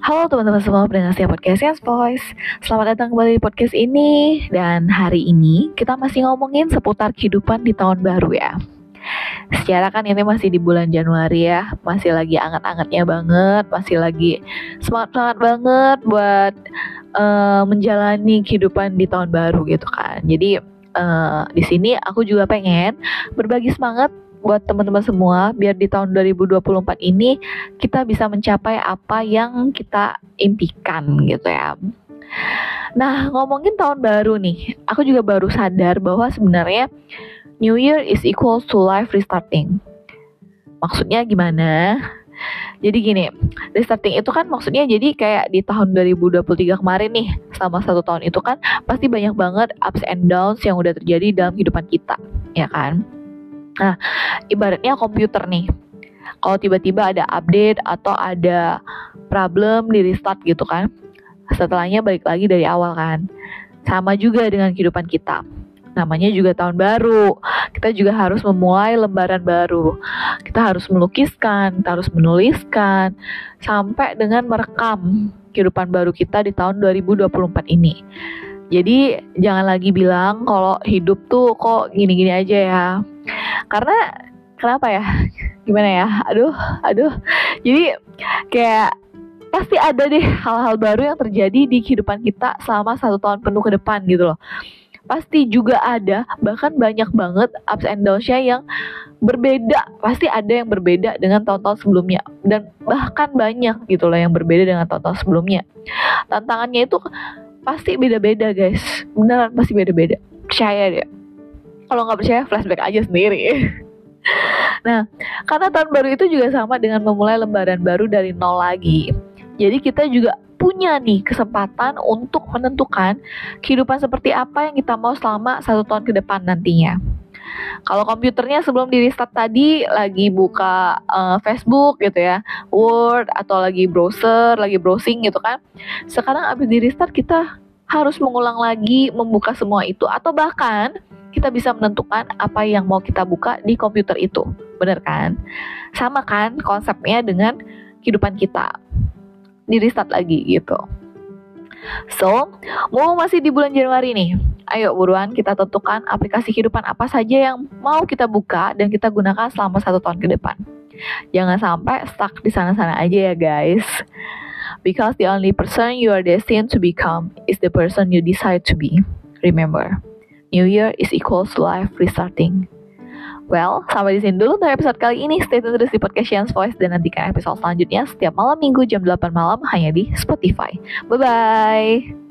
Halo teman-teman semua pendengar siap podcast Yes Voice. Selamat datang kembali di podcast ini. Dan hari ini kita masih ngomongin seputar kehidupan di tahun baru ya. Secara kan ini masih di bulan Januari ya. Masih lagi anget-angetnya banget. Masih lagi semangat-semangat banget buat uh, menjalani kehidupan di tahun baru gitu kan. Jadi uh, di sini aku juga pengen berbagi semangat buat teman-teman semua biar di tahun 2024 ini kita bisa mencapai apa yang kita impikan gitu ya. Nah, ngomongin tahun baru nih, aku juga baru sadar bahwa sebenarnya New Year is equal to life restarting. Maksudnya gimana? Jadi gini, restarting itu kan maksudnya jadi kayak di tahun 2023 kemarin nih, selama satu tahun itu kan pasti banyak banget ups and downs yang udah terjadi dalam kehidupan kita, ya kan? Nah, ibaratnya komputer nih. Kalau tiba-tiba ada update atau ada problem di restart gitu kan. Setelahnya balik lagi dari awal kan. Sama juga dengan kehidupan kita. Namanya juga tahun baru. Kita juga harus memulai lembaran baru. Kita harus melukiskan, kita harus menuliskan sampai dengan merekam kehidupan baru kita di tahun 2024 ini. Jadi jangan lagi bilang kalau hidup tuh kok gini-gini aja ya karena kenapa ya? Gimana ya? Aduh aduh. Jadi kayak pasti ada deh hal-hal baru yang terjadi di kehidupan kita selama satu tahun penuh ke depan gitu loh. Pasti juga ada bahkan banyak banget ups and downs-nya yang berbeda. Pasti ada yang berbeda dengan tahun-tahun sebelumnya. Dan bahkan banyak gitu loh yang berbeda dengan tahun-tahun sebelumnya. Tantangannya itu pasti beda-beda guys. Beneran pasti beda-beda. Percaya deh kalau nggak percaya flashback aja sendiri nah karena tahun baru itu juga sama dengan memulai lembaran baru dari nol lagi jadi kita juga punya nih kesempatan untuk menentukan kehidupan seperti apa yang kita mau selama satu tahun ke depan nantinya. Kalau komputernya sebelum di restart tadi lagi buka uh, Facebook gitu ya, Word atau lagi browser, lagi browsing gitu kan. Sekarang abis di restart kita harus mengulang lagi membuka semua itu atau bahkan kita bisa menentukan apa yang mau kita buka di komputer itu. Bener kan? Sama kan konsepnya dengan kehidupan kita. Di restart lagi gitu. So, mau masih di bulan Januari nih. Ayo buruan kita tentukan aplikasi kehidupan apa saja yang mau kita buka dan kita gunakan selama satu tahun ke depan. Jangan sampai stuck di sana-sana aja ya guys. Because the only person you are destined to become is the person you decide to be. Remember. New Year is equals life restarting. Well, sampai di sini dulu untuk episode kali ini. Stay tune terus di podcast Chance Voice dan nantikan episode selanjutnya setiap malam minggu jam 8 malam hanya di Spotify. Bye-bye!